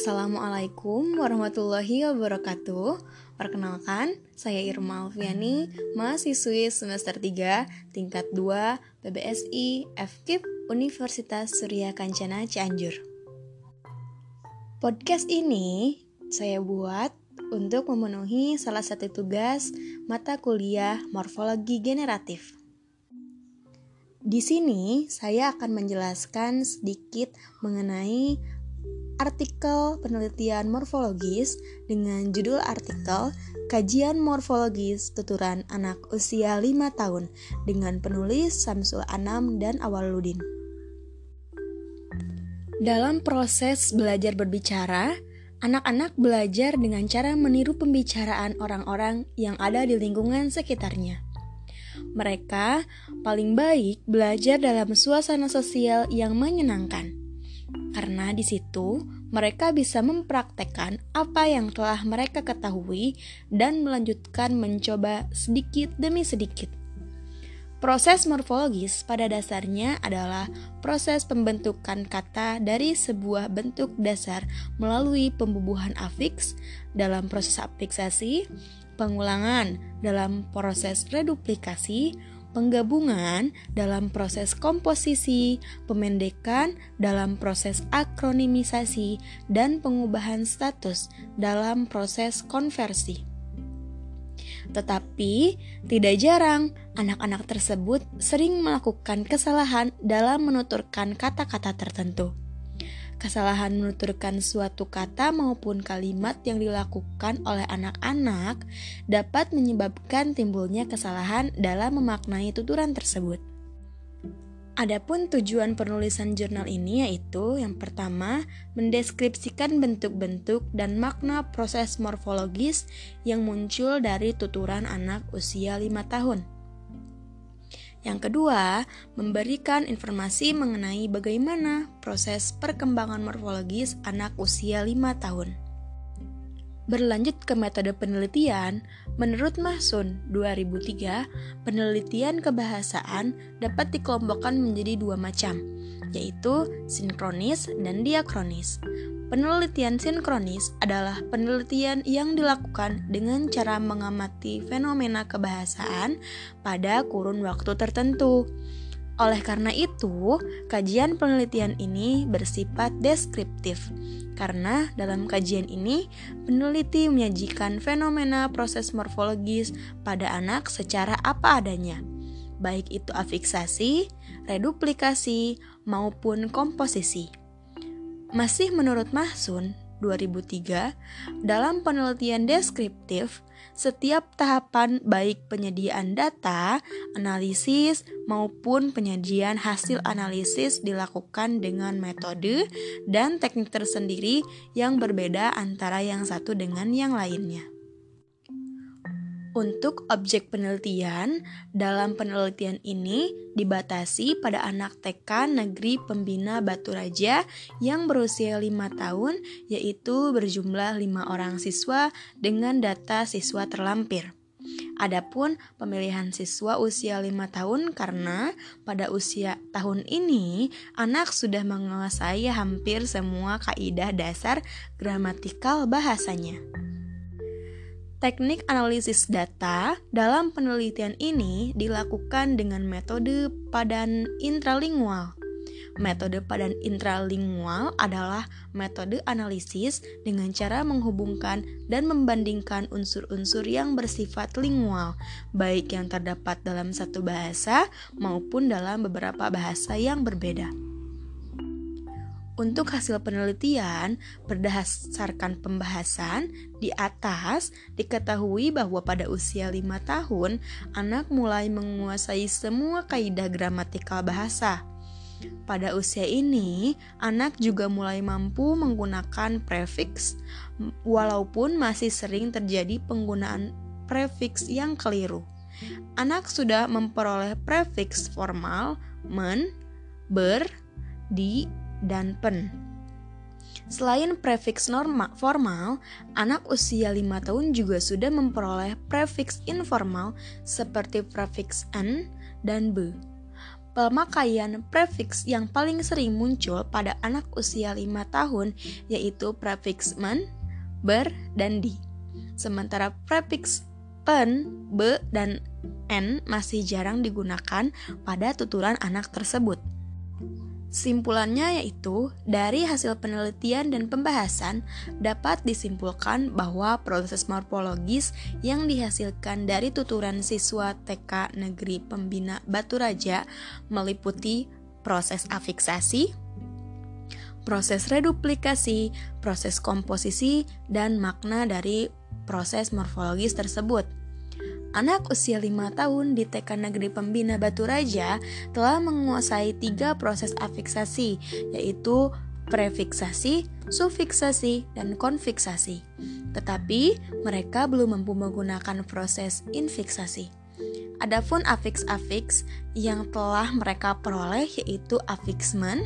Assalamualaikum warahmatullahi wabarakatuh Perkenalkan, saya Irma Alfiani, mahasiswi semester 3, tingkat 2, PBSI, FKIP, Universitas Surya Kancana Cianjur Podcast ini saya buat untuk memenuhi salah satu tugas mata kuliah morfologi generatif. Di sini saya akan menjelaskan sedikit mengenai artikel penelitian morfologis dengan judul artikel Kajian Morfologis Tuturan Anak Usia 5 Tahun dengan penulis Samsul Anam dan Awaludin. Dalam proses belajar berbicara, anak-anak belajar dengan cara meniru pembicaraan orang-orang yang ada di lingkungan sekitarnya. Mereka paling baik belajar dalam suasana sosial yang menyenangkan karena di situ mereka bisa mempraktekkan apa yang telah mereka ketahui dan melanjutkan mencoba sedikit demi sedikit. Proses morfologis pada dasarnya adalah proses pembentukan kata dari sebuah bentuk dasar melalui pembubuhan afiks dalam proses afiksasi, pengulangan dalam proses reduplikasi, penggabungan dalam proses komposisi, pemendekan dalam proses akronimisasi, dan pengubahan status dalam proses konversi. Tetapi, tidak jarang anak-anak tersebut sering melakukan kesalahan dalam menuturkan kata-kata tertentu. Kesalahan menuturkan suatu kata maupun kalimat yang dilakukan oleh anak-anak dapat menyebabkan timbulnya kesalahan dalam memaknai tuturan tersebut. Adapun tujuan penulisan jurnal ini yaitu yang pertama, mendeskripsikan bentuk-bentuk dan makna proses morfologis yang muncul dari tuturan anak usia 5 tahun. Yang kedua, memberikan informasi mengenai bagaimana proses perkembangan morfologis anak usia 5 tahun. Berlanjut ke metode penelitian, menurut Mahsun 2003, penelitian kebahasaan dapat dikelompokkan menjadi dua macam, yaitu sinkronis dan diakronis. Penelitian sinkronis adalah penelitian yang dilakukan dengan cara mengamati fenomena kebahasaan pada kurun waktu tertentu. Oleh karena itu, kajian penelitian ini bersifat deskriptif, karena dalam kajian ini peneliti menyajikan fenomena proses morfologis pada anak secara apa adanya, baik itu afiksasi, reduplikasi, maupun komposisi. Masih menurut Mahsun 2003, dalam penelitian deskriptif, setiap tahapan baik penyediaan data, analisis, maupun penyajian hasil analisis dilakukan dengan metode dan teknik tersendiri yang berbeda antara yang satu dengan yang lainnya. Untuk objek penelitian, dalam penelitian ini dibatasi pada anak TK Negeri Pembina Batu Raja yang berusia 5 tahun, yaitu berjumlah 5 orang siswa dengan data siswa terlampir. Adapun pemilihan siswa usia 5 tahun karena pada usia tahun ini anak sudah menguasai hampir semua kaidah dasar gramatikal bahasanya. Teknik analisis data dalam penelitian ini dilakukan dengan metode padan intralingual. Metode padan intralingual adalah metode analisis dengan cara menghubungkan dan membandingkan unsur-unsur yang bersifat lingual, baik yang terdapat dalam satu bahasa maupun dalam beberapa bahasa yang berbeda. Untuk hasil penelitian, berdasarkan pembahasan di atas, diketahui bahwa pada usia 5 tahun, anak mulai menguasai semua kaidah gramatikal bahasa. Pada usia ini, anak juga mulai mampu menggunakan prefix, walaupun masih sering terjadi penggunaan prefix yang keliru. Anak sudah memperoleh prefix formal men, ber, di, dan pen. Selain prefiks norma formal, anak usia 5 tahun juga sudah memperoleh prefiks informal seperti prefiks n dan b. Pemakaian prefiks yang paling sering muncul pada anak usia 5 tahun yaitu prefiks men, ber, dan di. Sementara prefiks pen, be, dan n masih jarang digunakan pada tuturan anak tersebut. Simpulannya yaitu, dari hasil penelitian dan pembahasan dapat disimpulkan bahwa proses morfologis yang dihasilkan dari tuturan siswa TK Negeri Pembina Batu Raja meliputi proses afiksasi, proses reduplikasi, proses komposisi, dan makna dari proses morfologis tersebut. Anak usia 5 tahun di TK Negeri Pembina Batu Raja telah menguasai tiga proses afiksasi, yaitu prefiksasi, sufiksasi, dan konfiksasi. Tetapi mereka belum mampu menggunakan proses infiksasi. Adapun afiks-afiks yang telah mereka peroleh yaitu afiksmen,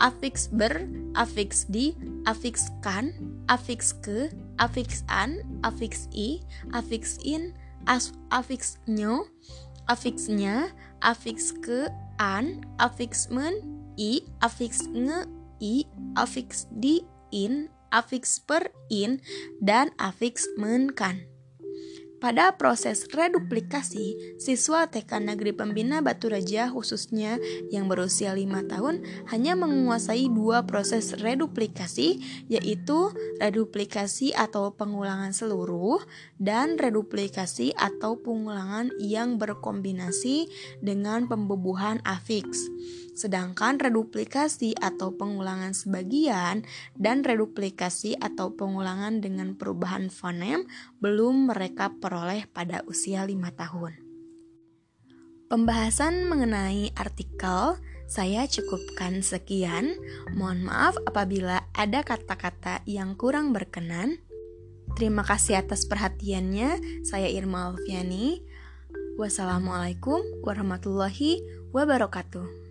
afikspen, afiksen, afiksbe, afiksber, afiksdi, afikskan, afikske, afixan, afixi, afixin, as, afixnyo, afixnya, afixke, an, afixmen, i, afixnge, i, afixdi, in, afixper, in, dan afixmenkan. Pada proses reduplikasi, siswa TK Negeri Pembina Batu Raja khususnya yang berusia 5 tahun hanya menguasai dua proses reduplikasi yaitu reduplikasi atau pengulangan seluruh dan reduplikasi atau pengulangan yang berkombinasi dengan pembubuhan afiks sedangkan reduplikasi atau pengulangan sebagian dan reduplikasi atau pengulangan dengan perubahan fonem belum mereka peroleh pada usia 5 tahun. Pembahasan mengenai artikel saya cukupkan sekian. Mohon maaf apabila ada kata-kata yang kurang berkenan. Terima kasih atas perhatiannya. Saya Irma Alfiani. Wassalamualaikum warahmatullahi wabarakatuh.